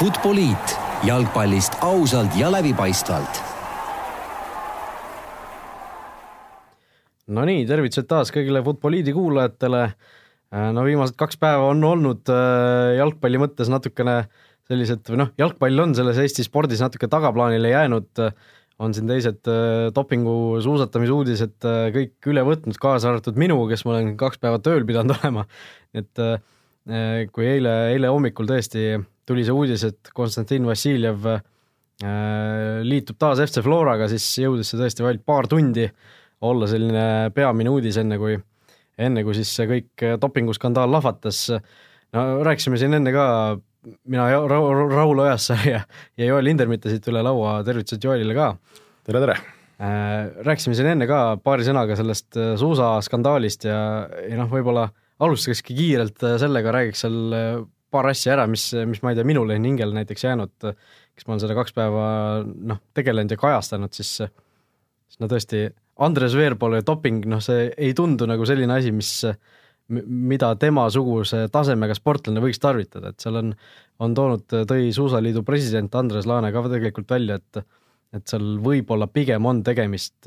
Futboliit jalgpallist ausalt ja läbipaistvalt. Nonii, tervitused taas kõigile Futboliidi kuulajatele. no viimased kaks päeva on olnud äh, jalgpalli mõttes natukene sellised või noh, jalgpall on selles Eesti spordis natuke tagaplaanile jäänud. on siin teised äh, dopingu suusatamise uudised äh, kõik üle võtnud, kaasa arvatud minu, kes ma olen kaks päeva tööl pidanud olema. et kui eile, eile hommikul tõesti tuli see uudis, et Konstantin Vassiljev liitub taas FC Floraga, siis jõudis see tõesti vaid paar tundi olla selline peamine uudis, enne kui, enne kui siis see kõik dopinguskandaal lahvatas. no rääkisime siin enne ka, mina ja Ra-, Raul Ojasaar ja, ja Joel Lindermitte siit üle laua, tervitused Joelile ka. tere, tere! Rääkisime siin enne ka paari sõnaga sellest suusaskandaalist ja, ja noh, võib-olla alustakski kiirelt sellega, räägiks seal paar asja ära, mis, mis ma ei tea, minule on hingele näiteks jäänud, kes ma olen seda kaks päeva noh, tegelenud ja kajastanud, siis siis no tõesti, Andres Veerpalu doping, noh, see ei tundu nagu selline asi, mis mida temasuguse tasemega sportlane võiks tarvitada, et seal on, on toonud, tõi Suusaliidu president Andres Laane ka tegelikult välja, et et seal võib-olla pigem on tegemist,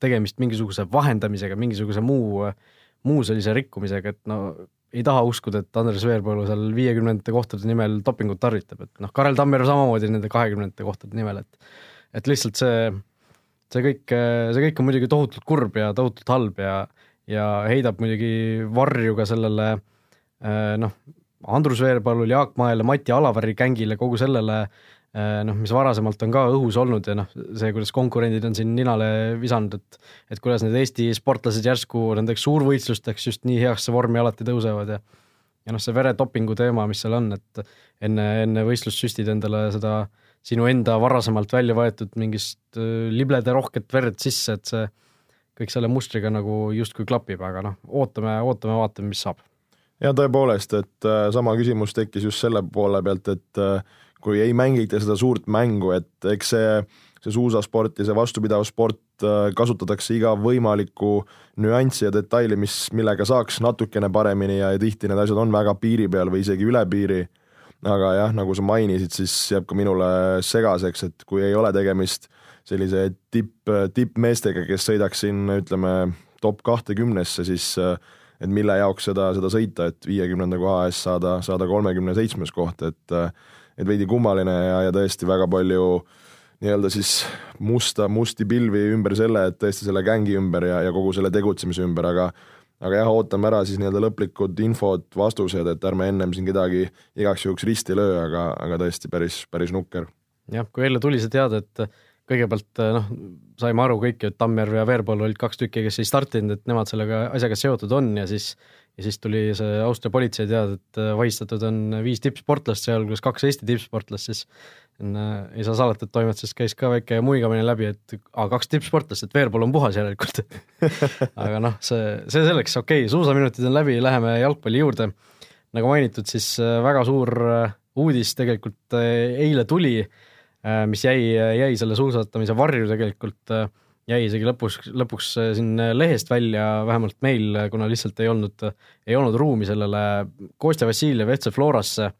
tegemist mingisuguse vahendamisega, mingisuguse muu, muu sellise rikkumisega, et no ei taha uskuda, et Andres Veerpalu seal viiekümnendate kohtade nimel dopingut tarvitab, et noh, Karel Tammeru samamoodi nende kahekümnendate kohtade nimel, et et lihtsalt see, see kõik, see kõik on muidugi tohutult kurb ja tohutult halb ja ja heidab muidugi varju ka sellele noh, Andrus Veerpalul, Jaak Maele, Mati Alaväri gängile, kogu sellele noh, mis varasemalt on ka õhus olnud ja noh, see, kuidas konkurendid on siin ninale visanud, et et kuidas need Eesti sportlased järsku nendeks suurvõistlusteks just nii heasse vormi alati tõusevad ja ja noh, see veredopingu teema, mis seal on, et enne, enne võistlust süstid endale seda sinu enda varasemalt välja võetud mingist libledarohket verd sisse, et see kõik selle mustriga nagu justkui klapib, aga noh, ootame, ootame, vaatame, mis saab. ja tõepoolest, et äh, sama küsimus tekkis just selle poole pealt, et äh, kui ei mängita seda suurt mängu, et eks see, see suusasport ja see vastupidav sport äh, kasutatakse iga võimalikku nüanssi ja detaili, mis, millega saaks natukene paremini ja, ja tihti need asjad on väga piiri peal või isegi üle piiri, aga jah, nagu sa mainisid, siis jääb ka minule segaseks, et kui ei ole tegemist sellise tipp, tippmeestega, kes sõidaks siin ütleme top kahtekümnesse, siis et mille jaoks seda, seda sõita, et viiekümnenda koha eest saada, saada kolmekümne seitsmes koht, et et veidi kummaline ja, ja tõesti väga palju nii-öelda siis musta, musti pilvi ümber selle, et tõesti selle gängi ümber ja, ja kogu selle tegutsemise ümber, aga aga jah, ootame ära siis nii-öelda lõplikud infod, vastused, et ärme ennem siin kedagi igaks juhuks risti löö, aga, aga tõesti päris, päris nukker. jah, kui eile tuli see teade, et kõigepealt noh, saime aru kõik, et Tammjärv ja Veerpalu olid kaks tükki, kes ei startinud, et nemad sellega asjaga seotud on ja siis ja siis tuli see Austria politsei teada, et vahistatud on viis tippsportlast, sealhulgas kaks Eesti tippsportlast, siis äh, ei saa salata, et toimetuses käis ka väike muigamine läbi, et aa, kaks tippsportlast, et Veerpalu on puhas järelikult aga noh, see, see selleks, okei okay,, suusaminutid on läbi, läheme jalgpalli juurde. nagu mainitud, siis väga suur uudis tegelikult eile tuli Äh, mis jäi, jäi selle suusatamise varju tegelikult, äh, jäi isegi lõpus, lõpuks äh, siin lehest välja, vähemalt meil, kuna lihtsalt ei olnud, ei olnud ruumi sellele Kostja Vassiljev FC Florasse,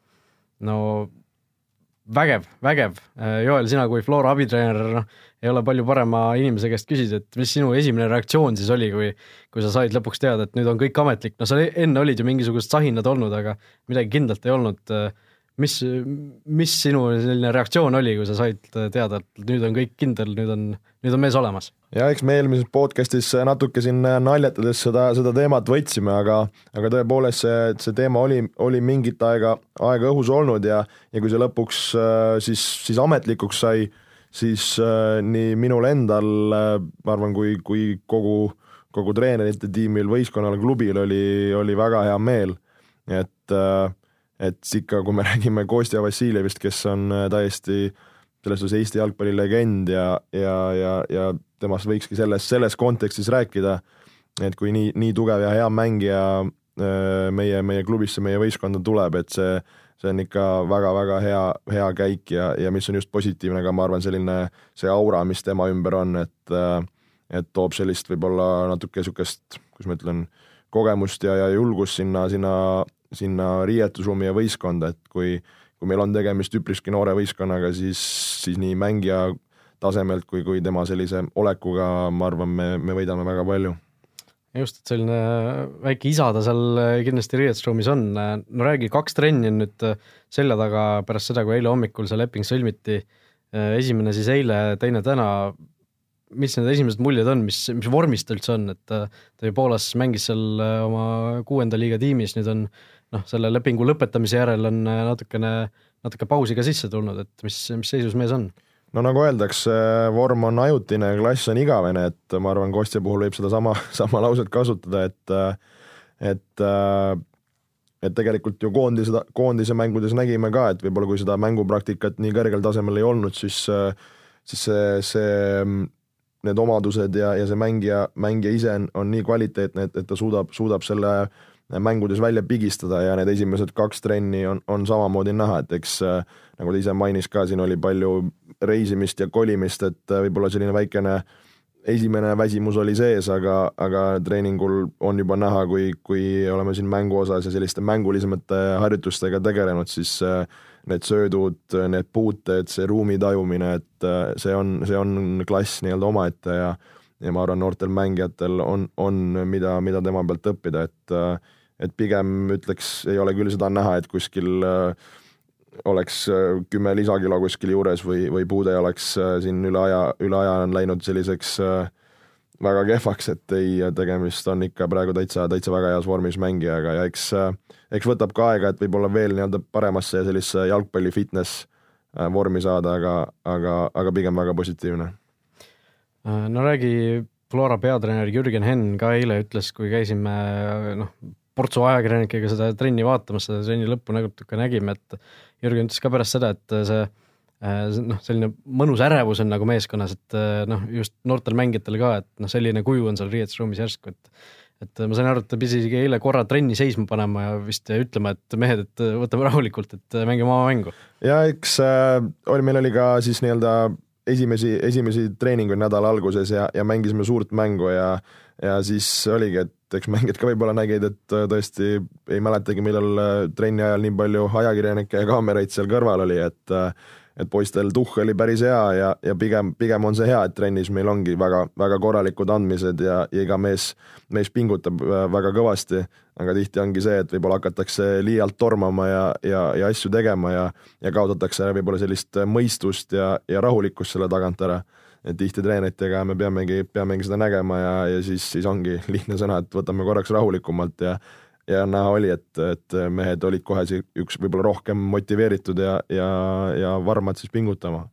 no vägev, vägev, Joel, sina kui Flora abitreener, noh, ei ole palju parema inimese käest küsida, et mis sinu esimene reaktsioon siis oli, kui kui sa said lõpuks teada, et nüüd on kõik ametlik, no seal enne olid ju mingisugused sahinad olnud, aga midagi kindlat ei olnud äh, mis, mis sinu selline reaktsioon oli, kui sa said teada, et nüüd on kõik kindel, nüüd on, nüüd on mees olemas? ja eks me eelmises podcast'is natuke siin naljatades seda, seda teemat võtsime, aga, aga tõepoolest see, see teema oli, oli mingit aega, aega õhus olnud ja, ja kui see lõpuks siis, siis ametlikuks sai, siis äh, nii minul endal, ma arvan, kui, kui kogu, kogu treenerite tiimil, võistkonnal, klubil oli, oli väga hea meel, et äh, et ikka, kui me räägime Kostja Vassiljevist, kes on äh, täiesti selles suhtes Eesti jalgpalli legend ja, ja, ja, ja temast võikski selles, selles kontekstis rääkida, et kui nii, nii tugev ja hea mängija äh, meie, meie klubisse, meie võistkonda tuleb, et see, see on ikka väga-väga hea, hea käik ja, ja mis on just positiivne ka, ma arvan, selline see aura, mis tema ümber on, et äh, et toob sellist võib-olla natuke niisugust, kuidas ma ütlen, kogemust ja, ja julgust sinna, sinna sinna riietusruumi ja võistkonda, et kui kui meil on tegemist üpriski noore võistkonnaga, siis, siis nii mängija tasemelt kui, kui tema sellise olekuga, ma arvan, me, me võidame väga palju. Just, et selline väike isa ta seal kindlasti riietusruumis on, no räägi, kaks trenni on nüüd selja taga pärast seda, kui eile hommikul see leping sõlmiti, esimene siis eile, teine täna, mis need esimesed muljed on, mis, mis vormis ta üldse on, et ta ju Poolas mängis seal oma kuuenda liiga tiimis, nüüd on noh, selle lepingu lõpetamise järel on natukene, natuke pausi ka sisse tulnud, et mis, mis seisus mees on? no nagu öeldakse, vorm on ajutine, klass on igavene, et ma arvan, Kostja puhul võib sedasama, sama lauset kasutada, et et et tegelikult ju koondise, koondise mängudes nägime ka, et võib-olla kui seda mängupraktikat nii kõrgel tasemel ei olnud, siis siis see, see, need omadused ja, ja see mängija, mängija ise on, on nii kvaliteetne, et, et ta suudab, suudab selle mängudes välja pigistada ja need esimesed kaks trenni on, on samamoodi näha, et eks nagu ta ise mainis ka, siin oli palju reisimist ja kolimist, et äh, võib-olla selline väikene esimene väsimus oli sees, aga, aga treeningul on juba näha, kui, kui oleme siin mängu osas ja selliste mängulisemate harjutustega tegelenud, siis äh, need söödud, need puuted, see ruumi tajumine, et äh, see on, see on klass nii-öelda omaette ja ja ma arvan, noortel mängijatel on, on, mida, mida tema pealt õppida, et et pigem ütleks, ei ole küll seda näha, et kuskil äh, oleks äh, kümme lisakilo kuskil juures või, või puude oleks äh, siin üle aja, üle aja on läinud selliseks väga kehvaks, et ei, tegemist on ikka praegu täitsa, täitsa väga heas vormis mängijaga ja eks, eks võtab ka aega, et võib-olla veel nii-öelda paremasse sellisesse jalgpalli fitness vormi saada, aga, aga, aga pigem väga positiivne. no räägi, Flora peatreener Jürgen Henn ka eile ütles, kui käisime noh, portsu ajakirjanikega seda trenni vaatamas, seda trenni lõppu natuke nägime, et Jürgen ütles ka pärast seda, et see noh, selline mõnus ärevus on nagu meeskonnas, et noh, just noortel mängijatel ka, et noh, selline kuju on seal riietusruumis järsku, et et ma sain aru, et ta pidi isegi eile korra trenni seisma panema ja vist ütlema, et mehed, et võtame rahulikult, et mängime oma mängu. ja eks äh, oli, meil oli ka siis nii-öelda esimesi, esimesi treeninguid nädala alguses ja, ja mängisime suurt mängu ja ja siis oligi, et eks mängijad ka võib-olla nägid, et äh, tõesti ei mäletagi, millal äh, trenni ajal nii palju ajakirjanikke ja kaameraid seal kõrval oli, et äh, et poistel tuhh oli päris hea ja, ja pigem, pigem on see hea, et trennis meil ongi väga, väga korralikud andmised ja, ja iga mees, mees pingutab väga kõvasti, aga tihti ongi see, et võib-olla hakatakse liialt tormama ja, ja, ja asju tegema ja, ja kaotatakse võib-olla sellist mõistust ja, ja rahulikkust selle tagant ära. Et tihti treeneritega me peamegi, peamegi seda nägema ja, ja siis, siis ongi lihtne sõna, et võtame korraks rahulikumalt ja ja näha oli, et, et mehed olid kohe üks võib-olla rohkem motiveeritud ja, ja, ja varmad siis pingutama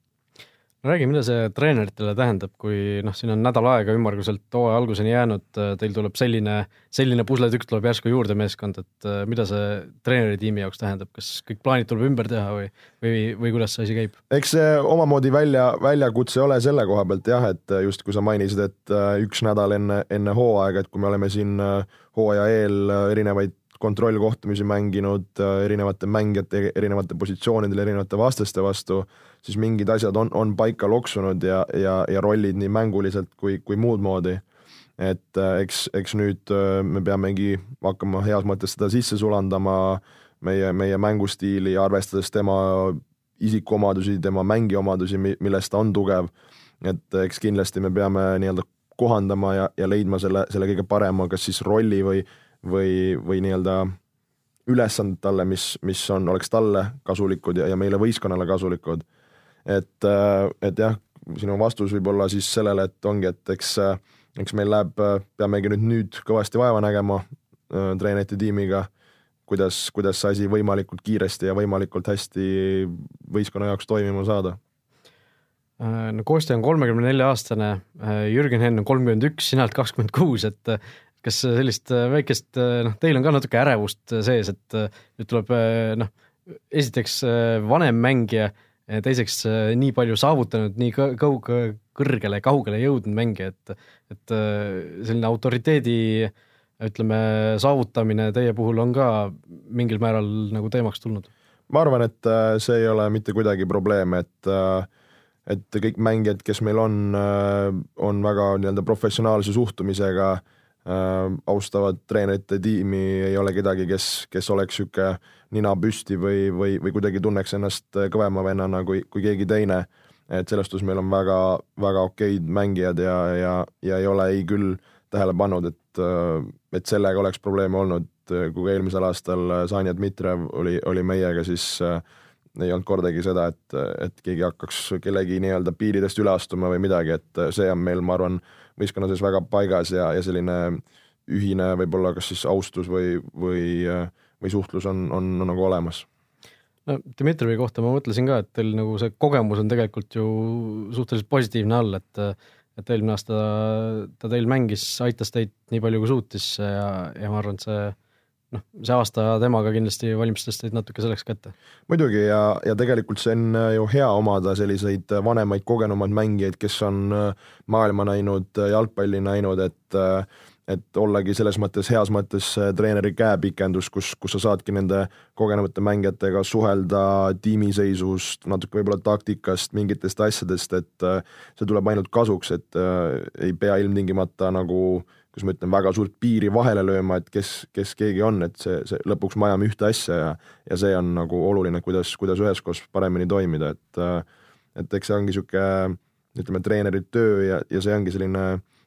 räägi, mida see treeneritele tähendab, kui noh, siin on nädal aega ümmarguselt hooaja alguseni jäänud, teil tuleb selline, selline pusletükk tuleb järsku juurde meeskond, et äh, mida see treeneritiimi jaoks tähendab, kas kõik plaanid tuleb ümber teha või, või, või kuidas see asi käib? eks see omamoodi välja, väljakutse ole selle koha pealt jah, et just kui sa mainisid, et äh, üks nädal enne, enne hooaega, et kui me oleme siin äh, hooaja eel erinevaid kontrollkohtumisi mänginud erinevate mängijate erinevate positsioonidel erinevate vastaste vastu siis mingid asjad on, on paika loksunud ja, ja, ja rollid nii mänguliselt kui, kui muud moodi. et äh, eks, eks nüüd äh, me peamegi hakkama heas mõttes seda sisse sulandama, meie, meie mängustiili, arvestades tema isikuomadusi, tema mängija omadusi, milles ta on tugev. et eks kindlasti me peame nii-öelda kohandama ja, ja leidma selle, selle kõige parema, kas siis rolli või, või, või nii-öelda ülesanded talle, mis, mis on, oleks talle kasulikud ja, ja meile võistkonnale kasulikud et, äh, et jah, sinu vastus võib olla siis sellele, et ongi, et eks, äh, eks meil läheb, äh, peamegi nüüd, nüüd kõvasti vaeva nägema treenerite tiimiga, kuidas, kuidas see asi võimalikult kiiresti ja võimalikult hästi võistkonna jaoks toimima saada. No Kostja on kolmekümne nelja aastane, Jürgen Henn on kolmkümmend üks, sina oled kakskümmend kuus, et kas sellist väikest, noh, teil on ka natuke ärevust sees, et nüüd tuleb noh, esiteks vanem mängija teiseks nii palju saavutanud, nii kaug-, kõrgele, kaugele jõudnud mängija, et, et äh, selline autoriteedi ütleme, saavutamine teie puhul on ka mingil määral nagu teemaks tulnud? ma arvan, et äh, see ei ole mitte kuidagi probleem, et äh, et kõik mängijad, kes meil on, on väga nii-öelda professionaalse suhtumisega, äh, austavad treenerite tiimi, ei ole kedagi, kes, kes oleks niisugune nina püsti või, või, või kuidagi tunneks ennast kõvema vennana kui, kui keegi teine. et selles suhtes meil on väga, väga okeid mängijad ja, ja, ja ei ole ei küll tähele pannud, et, et sellega oleks probleeme olnud, kui eelmisel aastal Sanja Dmitrijev oli, oli meiega, siis äh, ei olnud kordagi seda, et, et keegi hakkaks kellegi nii-öelda piiridest üle astuma või midagi, et see on meil, ma arvan, võistkonna sees väga paigas ja, ja selline ühine võib-olla kas siis austus või, või, või suhtlus on, on, on nagu olemas no Dmitrijevi kohta ma mõtlesin ka, et teil nagu see kogemus on tegelikult ju suhteliselt positiivne all, et et eelmine aasta ta teil mängis, aitas teid nii palju, kui suutis ja, ja ma arvan, et see noh, see aasta temaga kindlasti valmistas teid natuke selleks ka ette. muidugi ja, ja tegelikult see on äh, ju hea omada selliseid äh, vanemaid, kogenumaid mängijaid, kes on äh, maailma näinud, jalgpalli näinud, et et ollagi selles mõttes, heas mõttes treeneri käepikendus, kus, kus sa saadki nende kogenumate mängijatega suhelda tiimiseisust, natuke võib-olla taktikast, mingitest asjadest, et see tuleb ainult kasuks, et ei pea ilmtingimata nagu kus ma ütlen, väga suurt piiri vahele lööma, et kes, kes keegi on, et see, see lõpuks me ajame ühte asja ja ja see on nagu oluline, kuidas, kuidas üheskoos paremini toimida, et et eks see ongi niisugune ütleme, treeneri töö ja, ja see ongi selline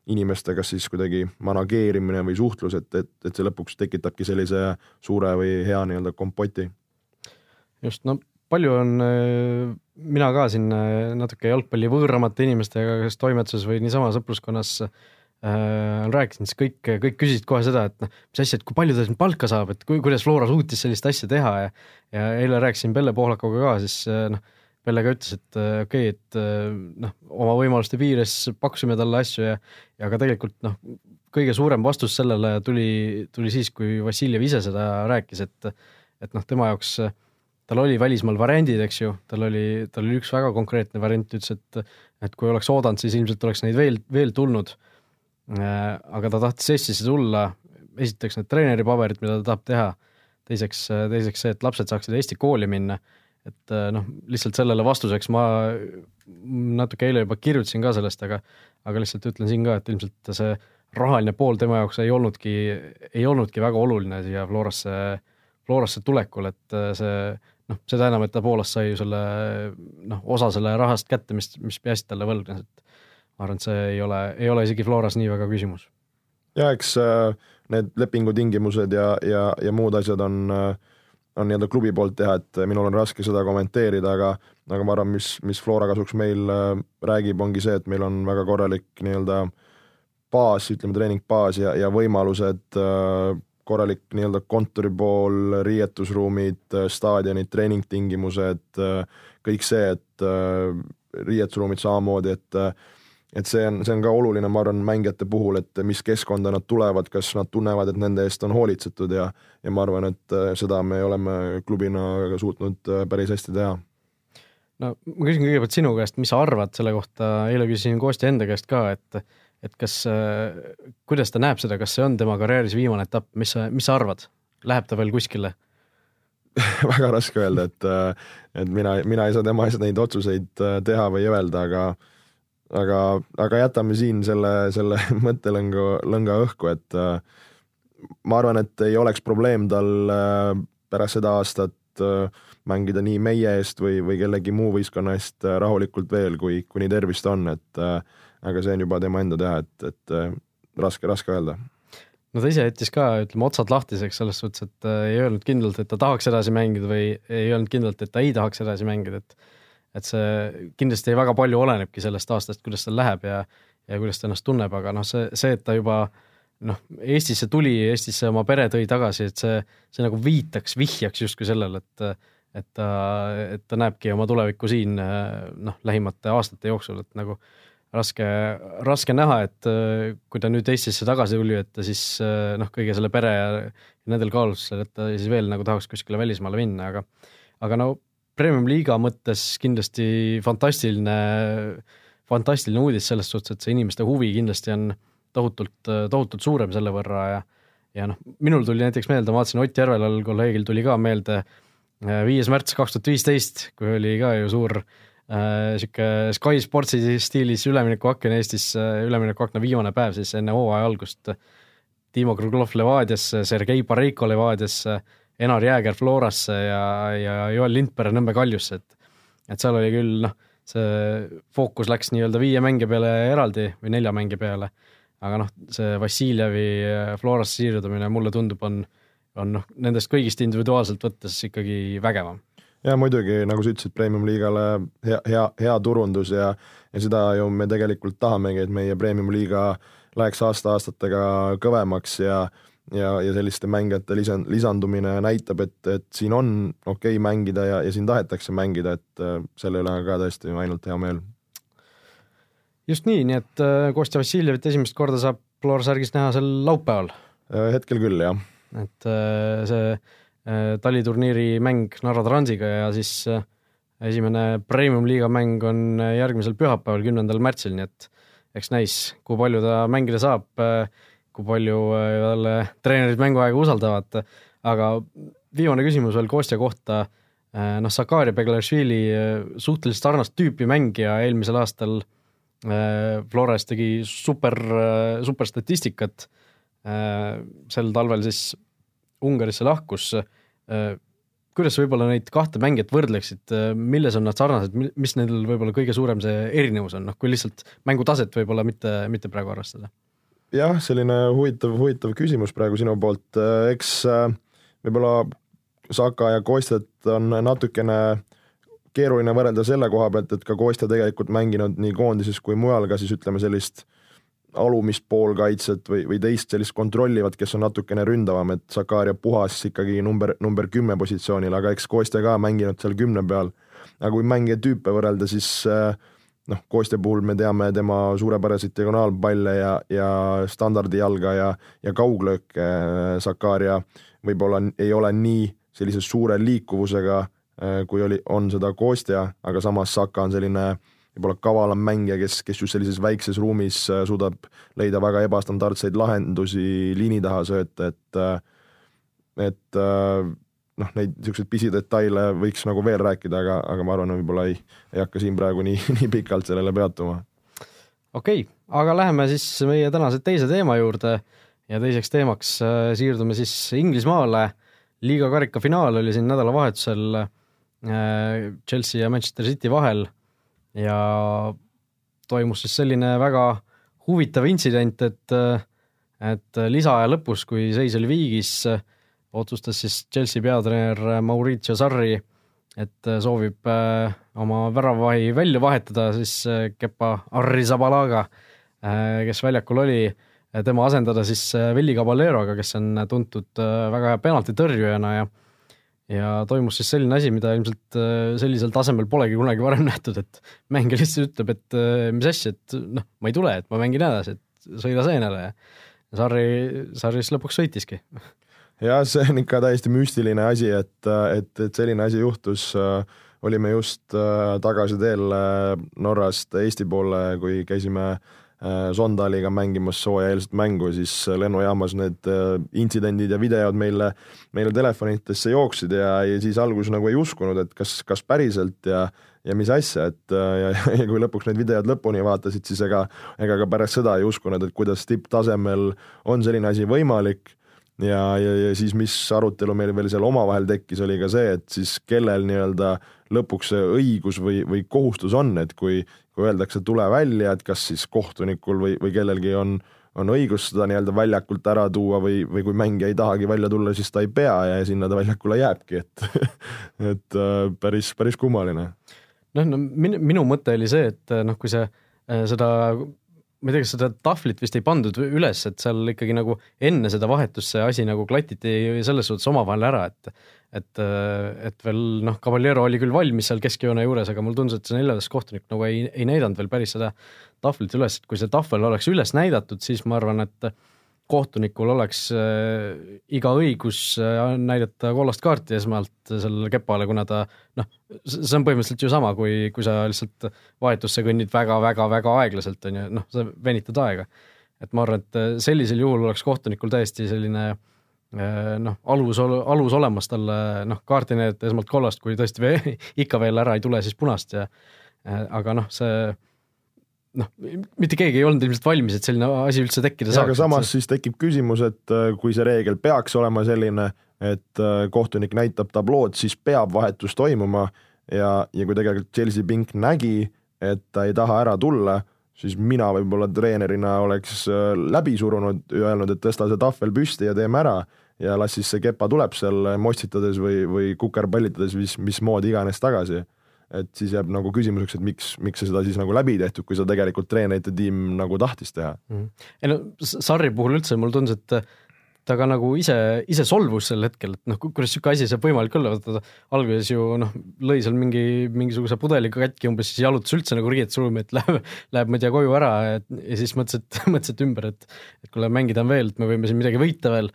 inimestega siis kuidagi manageerimine või suhtlus, et, et, et see lõpuks tekitabki sellise suure või hea nii-öelda kompoti. just, no palju on, mina ka siin natuke jalgpalli võõramate inimestega, kes toimetuses või niisama sõpruskonnas äh, äh, rääkisin, siis kõik, kõik küsisid kohe seda, et noh, mis asja, et kui palju ta siin palka saab, et kui, kuidas Flora suutis sellist asja teha ja ja eile rääkisin Pelle Pohlakuga ka, siis äh, noh, Pelle ka ütles, et äh, okei okay,, et äh, noh, oma võimaluste piires pakkusime talle asju ja ja ka tegelikult noh, kõige suurem vastus sellele tuli, tuli siis, kui Vassiljev ise seda rääkis, et et noh, tema jaoks tal oli välismaal variandid, eks ju, tal oli, tal oli üks väga konkreetne variant, ütles, et et kui oleks oodanud, siis ilmselt oleks neid veel, veel tulnud. Äh, aga ta tahtis Eestisse tulla, esiteks need treeneripaberid, mida ta tahab teha, teiseks, äh, teiseks see, et lapsed saaksid Eesti kooli minna, et äh, noh, lihtsalt sellele vastuseks ma natuke eile juba kirjutasin ka sellest, aga aga lihtsalt ütlen siin ka, et ilmselt see rahaline pool tema jaoks ei olnudki, ei olnudki väga oluline siia Florasse, Florasse tulekul, et see noh, seda enam, et ta Poolast sai ju selle noh, osa selle rahast kätte, mis, mis Piast talle võlgnes, et ma arvan, et see ei ole, ei ole isegi Floras nii väga küsimus. ja eks äh, need lepingutingimused ja, ja, ja muud asjad on, äh, on nii-öelda klubi poolt teha, et minul on raske seda kommenteerida, aga aga ma arvan, mis, mis Flora kasuks meil äh, räägib, ongi see, et meil on väga korralik nii-öelda baas, ütleme treeningbaas ja, ja võimalused, korralik nii-öelda kontori pool, riietusruumid, staadionid, treeningtingimused, kõik see, et riietusruumid samamoodi, et et see on, see on ka oluline, ma arvan, mängijate puhul, et mis keskkonda nad tulevad, kas nad tunnevad, et nende eest on hoolitsetud ja ja ma arvan, et äh, seda me oleme klubina suutnud äh, päris hästi teha. no ma küsin kõigepealt sinu käest, mis sa arvad selle kohta, eile küsisin Kostja enda käest ka, et et kas, äh, kuidas ta näeb seda, kas see on tema karjääris viimane etapp, mis sa, mis sa arvad, läheb ta veel kuskile? Väga raske öelda, et et mina, mina ei saa tema eest neid otsuseid teha või öelda, aga aga, aga jätame siin selle, selle mõttelõnga, lõnga õhku, et äh, ma arvan, et ei oleks probleem tal äh, pärast seda aastat äh, mängida nii meie eest või, või kellegi muu võistkonna eest rahulikult veel, kui, kuni tervist on, et aga see on juba tema enda teha, et, et raske, raske öelda. No ta ise jättis ka, ütleme, otsad lahtiseks selles suhtes, et ei öelnud kindlalt, et ta tahaks edasi mängida või ei öelnud kindlalt, et ta ei tahaks edasi mängida, et et see kindlasti väga palju olenebki sellest aastast, kuidas tal läheb ja, ja kuidas ta ennast tunneb, aga noh, see, see, et ta juba noh, Eestisse tuli, Eestisse oma pere tõi tagasi, et see, see nagu viitaks, vihjaks justkui sellele, et et ta, et ta näebki oma tulevikku siin noh, lähimate aastate jooksul, et nagu raske, raske näha, et kui ta nüüd Eestisse tagasi tuli, et ta siis noh, kõige selle pere ja nendel kaalutlustel, et ta siis veel nagu tahaks kuskile välismaale minna, aga aga no Premium-liiga mõttes kindlasti fantastiline, fantastiline uudis selles suhtes, et see inimeste huvi kindlasti on tohutult, tohutult suurem selle võrra ja ja noh, minul tuli näiteks meelde, ma vaatasin Ott Järvelal, kolleegil tuli ka meelde äh, viies märts kaks tuhat viisteist, kui oli ka ju suur niisugune äh, Sky Sportsi stiilis üleminekuaken Eestis äh,, üleminekuakna viimane päev siis enne hooaja algust. Timo Kruglov Levadiasse, Sergei Bareiko Levadiasse, Enar Jääger Florasse ja, ja Joel Lindpere Nõmme Kaljusse, et et seal oli küll noh, see fookus läks nii-öelda viie mängija peale eraldi või nelja mängija peale, aga noh, see Vassiljevi Florasse siirdumine mulle tundub, on, on noh, nendest kõigist individuaalselt võttes ikkagi vägevam. Ja muidugi, nagu sa ütlesid, Premium-liigale hea, hea, hea turundus ja ja seda ju me tegelikult tahamegi, et meie Premium-liiga läheks aasta-aastatega kõvemaks ja ja, ja selliste mängijate lisan-, lisandumine näitab, et, et siin on okei okay mängida ja, ja siin tahetakse mängida, et äh, selle üle on ka tõesti ainult hea meel. just nii, nii et äh, Kostja Vassiljevit esimest korda saab Florsärgis näha sel laupäeval? Äh, hetkel küll, jah. et see taliturniiri mäng Narva Transiga ja siis esimene premium-liiga mäng on järgmisel pühapäeval, kümnendal märtsil, nii et eks näis, kui palju ta mängida saab kui palju talle äh, treenerid mänguaega usaldavad, aga viimane küsimus veel Kostja kohta, äh, noh, Sakari Beglašvili äh, suhteliselt sarnast tüüpi mängija eelmisel aastal Flores tegi super, super statistikat, sel talvel siis Ungarisse lahkus, kuidas sa võib-olla neid kahte mängijat võrdleksid, milles on nad sarnased, mis nendel võib-olla kõige suurem see erinevus on, noh kui lihtsalt mängutaset võib-olla mitte, mitte praegu arvestada jah, selline huvitav, huvitav küsimus praegu sinu poolt, äh, eks äh, võib-olla Saka ja Kostet on natukene keeruline võrrelda selle koha pealt, et ka Kostja tegelikult mänginud nii koondises kui mujal ka siis ütleme sellist alumist poolkaitset või, või teist sellist kontrollivat, kes on natukene ründavam, et Sakaria puhas ikkagi number, number kümme positsioonil, aga eks Kostja ka mänginud seal kümne peal. aga kui mängijatüüpe võrrelda, siis äh, noh, Kostja puhul me teame tema suurepäraseid diagonaalpalle ja, ja standardijalga ja, ja kauglööke, Sakaria võib-olla ei ole nii sellise suure liikuvusega, äh, kui oli, on seda Kostja, aga samas Saka on selline võib-olla kavalam mängija, kes, kes just sellises väikses ruumis äh, suudab leida väga ebastandardseid lahendusi liini taha sööta, et äh, et noh, neid niisuguseid pisidetaile võiks nagu veel rääkida, aga, aga ma arvan, võib-olla ei, ei hakka siin praegu nii, nii pikalt sellele peatuma. okei okay,, aga läheme siis meie tänase teise teema juurde ja teiseks teemaks äh, siirdume siis Inglismaale. liiga karika finaal oli siin nädalavahetusel äh, Chelsea ja Manchester City vahel ja toimus siis selline väga huvitav intsident, et, äh, et lisaaja lõpus, kui seis oli viigis, otsustas siis Chelsea peatreener Maurizio Sarri, et äh, soovib äh, oma väravavahi välja vahetada siis äh, Kepa Arrizabalaga, kes väljakul oli, tema asendada siis Villi Caballeroga, kes on tuntud väga hea penaltitõrjujana ja ja toimus siis selline asi, mida ilmselt sellisel tasemel polegi kunagi varem nähtud, et mängija lihtsalt ütleb, et mis asja, et noh, ma ei tule, et ma mängin edasi, et sõida seenele ja Sarri, Sarri siis lõpuks sõitiski jah, see on ikka täiesti müstiline asi, et, et, et selline asi juhtus. olime just äh, tagasi teel äh, Norrast Eesti poole, kui käisime äh, Sondaliga mängimas soojaeelset mängu, siis lennujaamas need intsidendid ja videod meile, meile telefonitesse jooksid ja, ja siis alguses nagu ei uskunud, et kas, kas päriselt ja ja mis asja, et ja, ja kui lõpuks need videod lõpuni vaatasid, siis ega, ega ka pärast seda ei uskunud, et kuidas tipptasemel on selline asi võimalik ja, ja, ja siis, mis arutelu meil veel seal omavahel tekkis, oli ka see, et siis kellel nii-öelda lõpuks see õigus või, või kohustus on, et kui, kui öeldakse, tule välja, et kas siis kohtunikul või, või kellelgi on, on õigus seda nii-öelda väljakult ära tuua või, või kui mängija ei tahagi välja tulla, siis ta ei pea ja sinna ta väljakule jääbki, et et äh, päris, päris kummaline. noh, no minu, minu mõte oli see, et noh, kui see äh, seda ma ei tea, kas seda tahvlit vist ei pandud üles, et seal ikkagi nagu enne seda vahetust see asi nagu klatiti selles suhtes omavahel ära, et et, et veel noh, Cavaliero oli küll valmis seal keskjoone juures, aga mulle tundus, et see neljas kohtunik nagu ei, ei näidanud veel päris seda tahvlit üles, et kui see tahvel oleks üles näidatud, siis ma arvan, et kohtunikul oleks äh, iga õigus äh, näidata kollast kaarti esmalt sellele kepale, kuna ta noh, see on põhimõtteliselt ju sama, kui, kui sa lihtsalt vahetusse kõnnid väga-väga-väga aeglaselt, on ju, noh, sa venitad aega. et ma arvan, et äh, sellisel juhul oleks kohtunikul täiesti selline noh, alus, alus olemas talle noh, kaarti näidata esmalt kollast, kui tõesti ikka veel ära ei tule, siis punast ja aga noh, see noh, mitte keegi ei olnud ilmselt valmis, et selline asi üldse tekkida saaks. aga samas siis tekib küsimus, et äh, kui see reegel peaks olema selline, et äh, kohtunik näitab tablood, siis peab vahetus toimuma ja, ja kui tegelikult Chelsea pink nägi, et ta ei taha ära tulla, siis mina võib-olla treenerina oleks äh, läbi surunud, öelnud, et tõsta see tahvel püsti ja teeme ära ja las siis see kepa tuleb seal mossitades või, või kukerpallitades, mis, mismoodi iganes tagasi et siis jääb nagu küsimuseks, et miks, miks see seda siis nagu läbi tehtud, kui seda tegelikult treenerite tiim nagu tahtis teha mm. ei no Sarri puhul üldse mulle tundus, et ta ka nagu ise, ise solvus sel hetkel, et noh, kuidas niisugune asi saab võimalik olla, vaata ta alguses ju noh, lõi seal mingi, mingisuguse pudeliga katki umbes, siis jalutas üldse nagu riietusruumi, et läheb, läheb, ma ei tea, koju ära et, ja siis mõtles, et, mõtles, et ümber, et et kuule, mängida on veel, et me võime siin midagi võita veel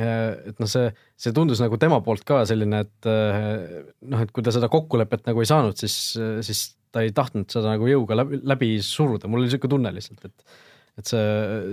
et noh, see, see tundus nagu tema poolt ka selline, et eh, noh, et kui ta seda kokkulepet nagu ei saanud, siis, siis ta ei tahtnud seda nagu jõuga läbi, läbi suruda, mul oli niisugune tunne lihtsalt, et et see,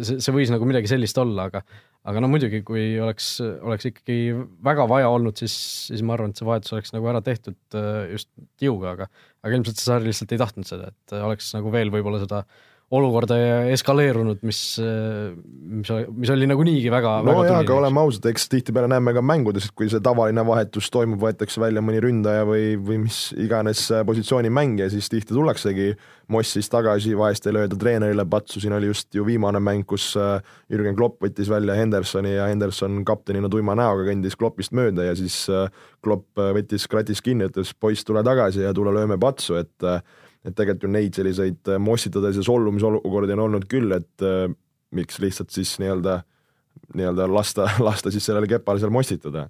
see, see võis nagu midagi sellist olla, aga aga no muidugi, kui oleks, oleks ikkagi väga vaja olnud, siis, siis ma arvan, et see vahetus oleks nagu ära tehtud eh, just jõuga, aga aga ilmselt see saar lihtsalt ei tahtnud seda, et oleks nagu veel võib-olla seda äh, olukorda eskaleerunud, mis, mis, mis oli nagu niigi väga no väga jaa, aga oleme ausad, eks tihtipeale näeme ka mängudes, et kui see tavaline vahetus toimub, võetakse välja mõni ründaja või, või mis iganes positsiooni mängija, siis tihti tullaksegi Mossist tagasi, vahest ei lööda treenerile patsu, siin oli just ju viimane mäng, kus äh, Jürgen Klopp võttis välja Hendersoni ja Henderson kaptenina tuima näoga kõndis Kloppist mööda ja siis äh, Klopp äh, võttis kratist kinni, ütles poiss, tule tagasi ja tule lööme patsu, et et tegelikult ju neid selliseid äh, mossitades ja solvumisolukordi on olnud küll, et äh, miks lihtsalt siis nii-öelda, nii-öelda lasta, lasta siis sellele kepale seal mossitada.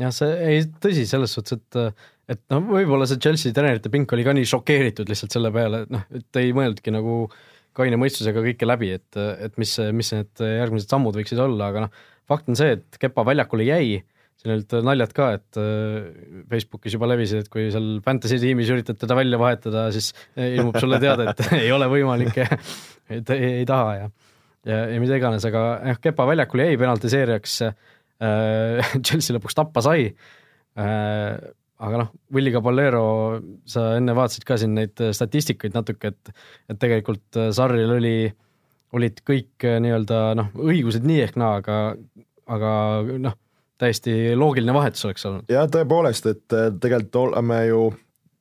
jah, see, ei tõsi, selles suhtes, et et noh, võib-olla see Chelsea treenerite pink oli ka nii šokeeritud lihtsalt selle peale, et noh, et ei mõelnudki nagu kaine mõistusega kõike läbi, et, et mis, mis need järgmised sammud võiksid olla, aga noh, fakt on see, et Kepa väljakule jäi siin olid naljad ka, et äh, Facebookis juba levisid, et kui seal fantasy tiimis üritad teda välja vahetada, siis ilmub sulle teade, et ei ole võimalik et ei, ei taha ja, ja, ja mida iganes, aga jah, Kepa väljakul jäi penaltiseerijaks äh,. Chelsea lõpuks tappa sai äh,. aga noh, Willie Caballero, sa enne vaatasid ka siin neid statistikaid natuke, et, et tegelikult äh, Sarril oli, olid kõik äh, nii-öelda noh, õigused nii ehk naa, aga, aga noh täiesti loogiline vahetus oleks olnud. jah, tõepoolest, et äh, tegelikult oleme ju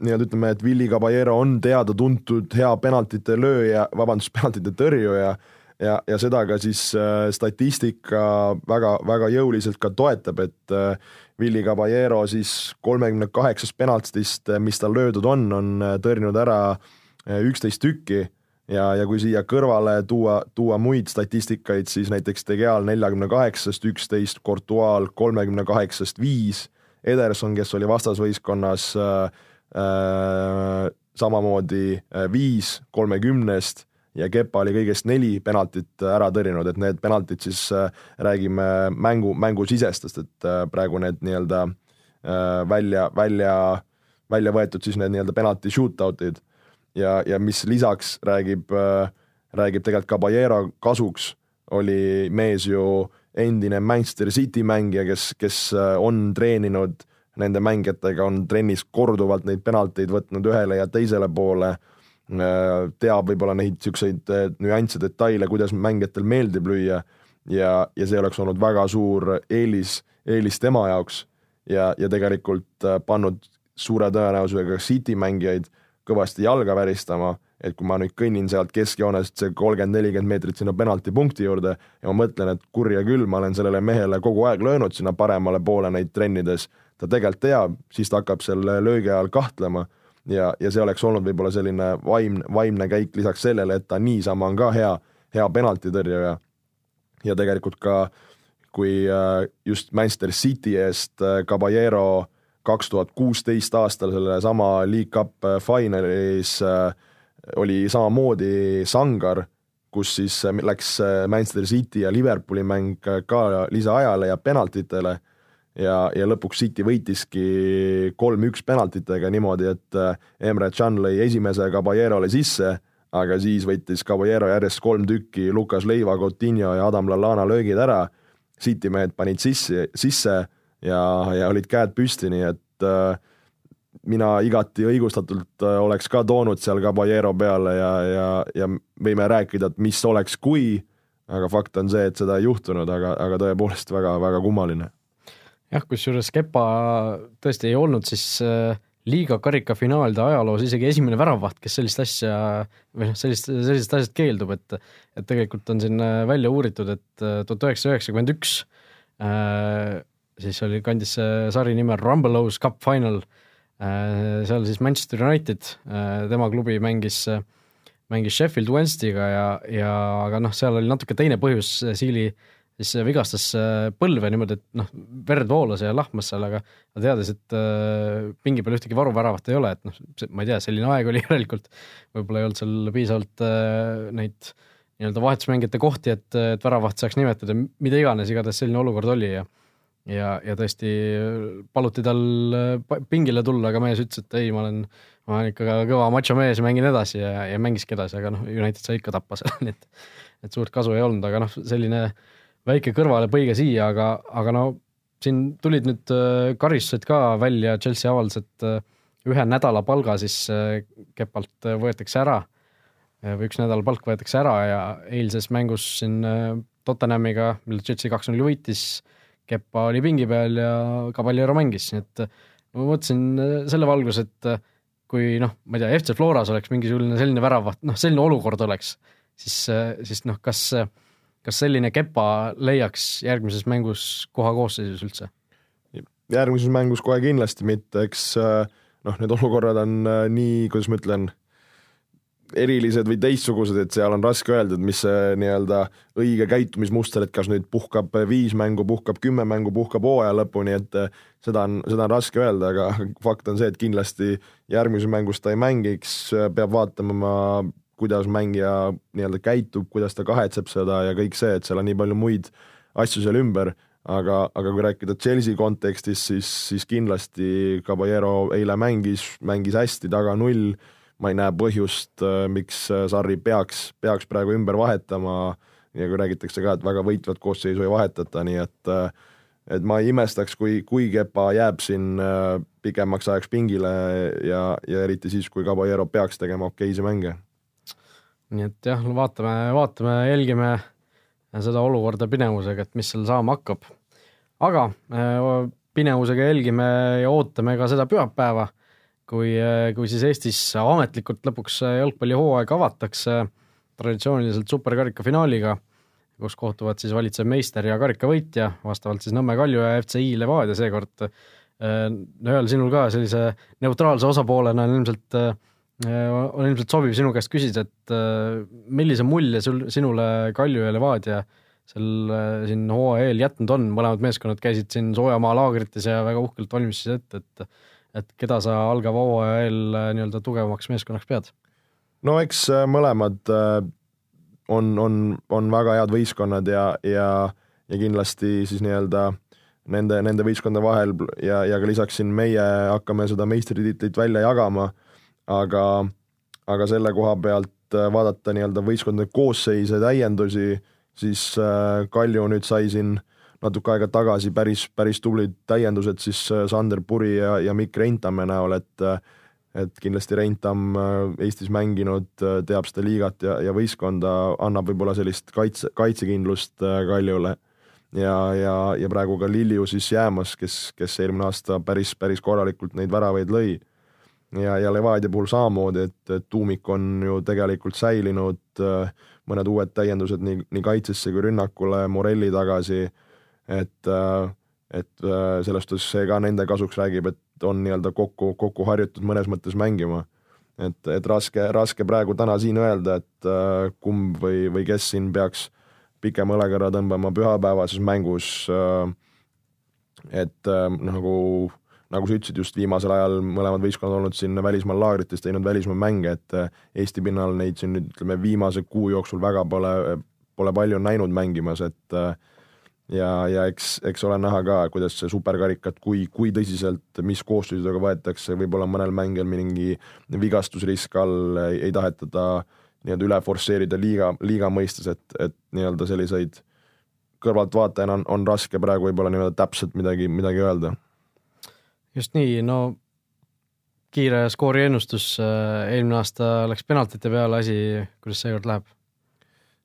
nii-öelda ütleme, et Willie Caballero on teada-tuntud hea penaltite lööja, vabandust, penaltite tõrjuja ja, ja seda ka siis äh, statistika väga, väga jõuliselt ka toetab, et äh, Willie Caballero siis kolmekümne kaheksast penaltist, mis tal löödud on, on tõrjunud ära üksteist tükki ja, ja kui siia kõrvale tuua, tuua muid statistikaid, siis näiteks Degeal neljakümne kaheksast üksteist, Courtois kolmekümne kaheksast viis, Ederson, kes oli vastasvõistkonnas äh, äh, samamoodi äh, viis kolmekümnest ja Kepa oli kõigest neli penaltit ära tõrjunud, et need penaltid siis äh, räägime mängu, mängusisestest, et äh, praegu need nii-öelda äh, välja, välja, välja võetud siis need nii-öelda penalti shootout'id ja, ja mis lisaks räägib äh,, räägib tegelikult Caballero kasuks, oli mees ju endine Manchester City mängija, kes, kes äh, on treeninud nende mängijatega, on trennis korduvalt neid penalteid võtnud ühele ja teisele poole, äh, teab võib-olla neid niisuguseid nüansse, detaile, kuidas mängijatel meeldib lüüa. Ja, ja see oleks olnud väga suur eelis, eelis tema jaoks. Ja, ja tegelikult pannud suure tõenäosusega City mängijaid kõvasti jalga väristama, et kui ma nüüd kõnnin sealt keskjoonest see kolmkümmend, nelikümmend meetrit sinna penaltipunkti juurde ja ma mõtlen, et kurja küll, ma olen sellele mehele kogu aeg löönud sinna paremale poole neid trennides, ta tegelikult teab, siis ta hakkab selle löögi ajal kahtlema ja, ja see oleks olnud võib-olla selline vaimne, vaimne käik lisaks sellele, et ta niisama on ka hea, hea penaltitõrjuja. ja tegelikult ka kui äh, just Manchester City eest äh, Caballero kaks tuhat kuusteist aastal sellesama League Cup äh, finalis äh, oli samamoodi Sangar, kus siis äh, läks Manchester City ja Liverpooli mäng ka lisaajale ja penaltitele. Ja, ja lõpuks City võitiski kolm-üks penaltitega niimoodi, et Emre Can lõi esimese Caballerole sisse, aga siis võttis Caballero järjest kolm tükki Lukas Leiva, Coutinho ja Adam Lallana löögid ära, City mehed panid sisse, sisse ja, ja olid käed püsti, nii et äh, mina igati õigustatult äh, oleks ka toonud seal Caballero peale ja, ja, ja võime rääkida, et mis oleks, kui, aga fakt on see, et seda ei juhtunud, aga, aga tõepoolest väga-väga kummaline. jah, kusjuures Kepa tõesti ei olnud siis äh, liiga karikafinaalide ajaloos isegi esimene väravvaht, kes sellist asja või noh, sellist, sellisest asjast keeldub, et et tegelikult on siin äh, välja uuritud, et tuhat üheksasada üheksakümmend üks siis oli, kandis see sari nime Rumble House Cup Final Äh, seal siis Manchester United, äh, tema klubi mängis, mängis Sheffield Wednesday'ga ja, ja aga noh, seal oli natuke teine põhjus, Siili siis vigastas äh, põlve niimoodi, et noh, verd voolas ja lahmas seal, aga teades, et pingi peal ühtegi varuväravat ei ole, et noh, ma ei tea, selline aeg oli järelikult, võib-olla ei olnud seal piisavalt neid nii-öelda vahetusmängijate kohti, et, et väravaht saaks nimetada, mida iganes, igatahes selline olukord oli ja ja, ja tõesti paluti tal äh, pingile tulla, aga mees ütles, et ei, ma olen, ma olen ikka kõva macho mees ja mängin edasi ja, ja mängiski edasi, aga noh, United sai ikka tappa seal, nii et, et suurt kasu ei olnud, aga noh, selline väike kõrvalepõige siia, aga, aga no siin tulid nüüd äh, karistused ka välja, Chelsea avaldas, et äh, ühe nädala palga siis Kepalt võetakse ära või üks nädala palk võetakse ära ja eilses mängus siin Tottenhamiga, mille Chelsea kaks-null võitis, Kepa oli pingi peal ja Caballero mängis, nii et ma mõtlesin äh, selle valgus, et äh, kui noh, ma ei tea, FC Floras oleks mingisugune selline väravaht, noh, selline olukord oleks, siis, äh, siis noh, kas, kas selline Kepa leiaks järgmises mängus koha koosseisus üldse? järgmises mängus kohe kindlasti mitte, eks noh, need olukorrad on nii, kuidas ma ütlen erilised või teistsugused, et seal on raske öelda, et mis see nii-öelda õige käitumismuster, et kas nüüd puhkab viis mängu, puhkab kümme mängu, puhkab hooaja lõpuni, et eh, seda on, seda on raske öelda, aga fakt on see, et kindlasti järgmises mängus ta ei mängiks, peab vaatama, kuidas mängija nii-öelda käitub, kuidas ta kahetseb seda ja kõik see, et seal on nii palju muid asju seal ümber, aga, aga kui rääkida Chelsea kontekstis, siis, siis kindlasti Caballero eile mängis, mängis hästi, taga null ma ei näe põhjust, äh, miks äh, Sarri peaks, peaks praegu ümber vahetama ja kui räägitakse ka, et väga võitvat koosseisu ei vahetata, nii et äh, et ma ei imestaks, kui, kui Kepa jääb siin pikemaks ajaks pingile ja, ja eriti siis, kui Caballero peaks tegema okeisi mänge. nii et jah, vaatame, vaatame, jälgime seda olukorda pinevusega, et mis seal saama hakkab. aga pinevusega jälgime ja ootame ka seda pühapäeva kui, kui siis Eestis ametlikult lõpuks jalgpallihooaeg avatakse traditsiooniliselt superkarika finaaliga, kus kohtuvad siis valitsev meister ja karikavõitja, vastavalt siis Nõmme Kalju ja FCI Levadia seekord. Joel, sinul ka sellise neutraalse osapoolena on ilmselt, on ilmselt sobiv sinu käest küsida, et millise mulje sul, sinule Kalju ja Levadia seal siin hooaja eel jätnud on, mõlemad meeskonnad käisid siin soojamaa laagrites ja väga uhkelt valmistasid ette, et et keda sa algava hooaja eel äh, nii-öelda tugevamaks meeskonnaks pead? no eks äh, mõlemad äh, on, on, on väga head võistkonnad ja, ja, ja kindlasti siis nii-öelda nende, nende võistkondade vahel ja, ja ka lisaks siin meie hakkame seda meistritiitlit välja jagama, aga, aga selle koha pealt vaadata nii-öelda võistkondade koosseise, täiendusi, siis Kalju nüüd sai siin äh, natuke aega tagasi päris, päris tublid täiendused siis äh, Sander Puri ja, ja Mikk Reintamme näol, et äh, et kindlasti Reintam äh, Eestis mänginud, teab seda liigat ja, ja võistkonda, annab võib-olla sellist kaitse, kaitsekindlust Kaljule. ja, ja, ja praegu ka Lilju siis jäämas, kes, kes eelmine aasta päris, päris korralikult neid väravaid lõi. ja, ja Levadia puhul samamoodi, et, tuumik on ju tegelikult säilinud, mõned uued täiendused nii, nii kaitsesse kui rünnakule, Morelli tagasi et, äh, et äh, selles suhtes see ka nende kasuks räägib, et on nii-öelda kokku, kokku harjutud mõnes mõttes mängima. et, et raske, raske praegu täna siin öelda, et äh, kumb või, või kes siin peaks pikema õlekõrra tõmbama pühapäevases mängus. et noh, nagu, nagu sa ütlesid, just viimasel ajal mõlemad võistkonnad olnud siin välismaal laagrites, teinud välismaa mänge, et Eesti pinnal neid siin ütleme, viimase kuu jooksul väga pole, pole palju näinud mängimas, et ja, ja eks, eks ole näha ka, kuidas see superkarikat, kui, kui tõsiselt, mis koosseisudega võetakse, võib-olla mõnel mängijal mingi vigastusrisk all, ei taheta ta nii-öelda üle forsseerida liiga, liiga mõistes, et, et nii-öelda selliseid kõrvaltvaatajana on, on raske praegu võib-olla nii-öelda täpselt midagi, midagi öelda. just nii, no kiire skooriennustus, eelmine aasta läks penaltite peale asi, kuidas seekord läheb?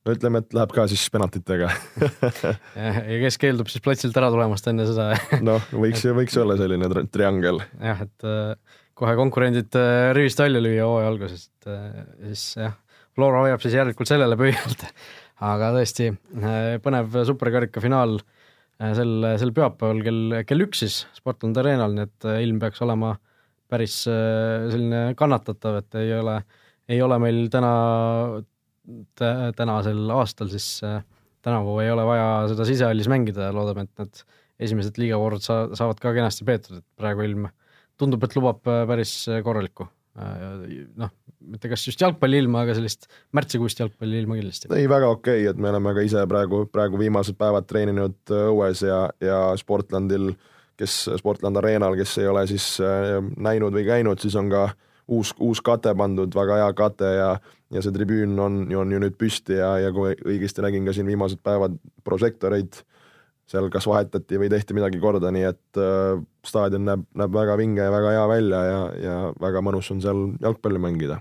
No ütleme, et läheb ka siis penaltitega. Ja kes keeldub siis platsilt ära tulemast enne seda? Noh, võiks, võiks olla selline triangel. jah, et äh, kohe konkurendid äh, rivist välja lüüa hooaja alguses, et äh, siis jah, Flora hoiab siis järelikult sellele pöialt. Aga tõesti põnev superkarika finaal sel, sel pühapäeval kell, kell üks siis Sportland Arenal, nii et ilm peaks olema päris selline kannatatav, et ei ole, ei ole meil täna tänasel aastal, siis äh, tänavu ei ole vaja seda sisehallis mängida ja loodame, et need esimesed liigavoorud sa-, saavad ka kenasti peetud, et praegu ilm tundub, et lubab äh, päris äh, korralikku. noh, mitte kas just jalgpalliilma, aga sellist märtsikuist jalgpalliilma kindlasti. ei, väga okei okay,, et me oleme ka ise praegu, praegu viimased päevad treeninud õues ja, ja Sportlandil, kes, Sportland Arenal, kes ei ole siis näinud või käinud, siis on ka uus, uus kate pandud, väga hea kate ja ja see tribüün on, on ju nüüd püsti ja, ja kui õigesti nägin ka siin viimased päevad prožektoreid, seal kas vahetati või tehti midagi korda, nii et äh, staadion näeb, näeb väga vinge ja väga hea välja ja, ja väga mõnus on seal jalgpalli mängida.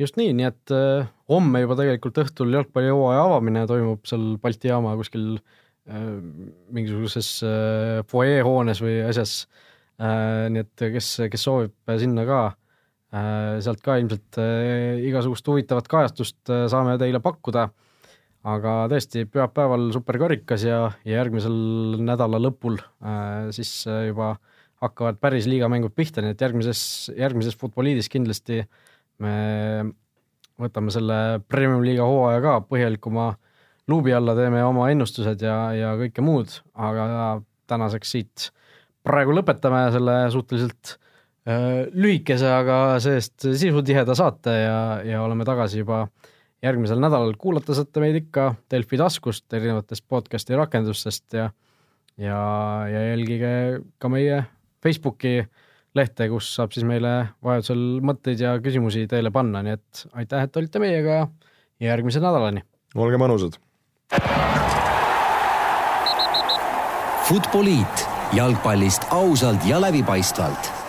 just nii, nii et äh, homme juba tegelikult õhtul jalgpallihooaja avamine toimub seal Balti jaama kuskil äh, mingisuguses äh, fuajeehoones või asjas äh,, nii et kes, kes soovib sinna ka Äh, sealt ka ilmselt äh, igasugust huvitavat kajastust äh, saame teile pakkuda. aga tõesti, pühapäeval superkarikas ja, ja järgmisel nädala lõpul siis juba hakkavad päris liigamängud pihta, nii et järgmises, järgmises Futboliidis kindlasti me võtame selle premium-liiga hooaja ka põhjalikuma luubi alla, teeme oma ennustused ja, ja kõike muud, aga tänaseks siit praegu lõpetame selle suhteliselt Äh, lühikese, aga see-eest sisutiheda saate ja, ja oleme tagasi juba järgmisel nädalal. kuulata saate meid ikka Delfi taskust, erinevatest podcast'i rakendustest ja ja, ja jälgige ka meie Facebooki lehte, kus saab siis meile vajadusel mõtteid ja küsimusi teile panna, nii et aitäh, et olite meiega ja järgmise nädalani. olge mõnusad. Futboliit jalgpallist ausalt ja läbipaistvalt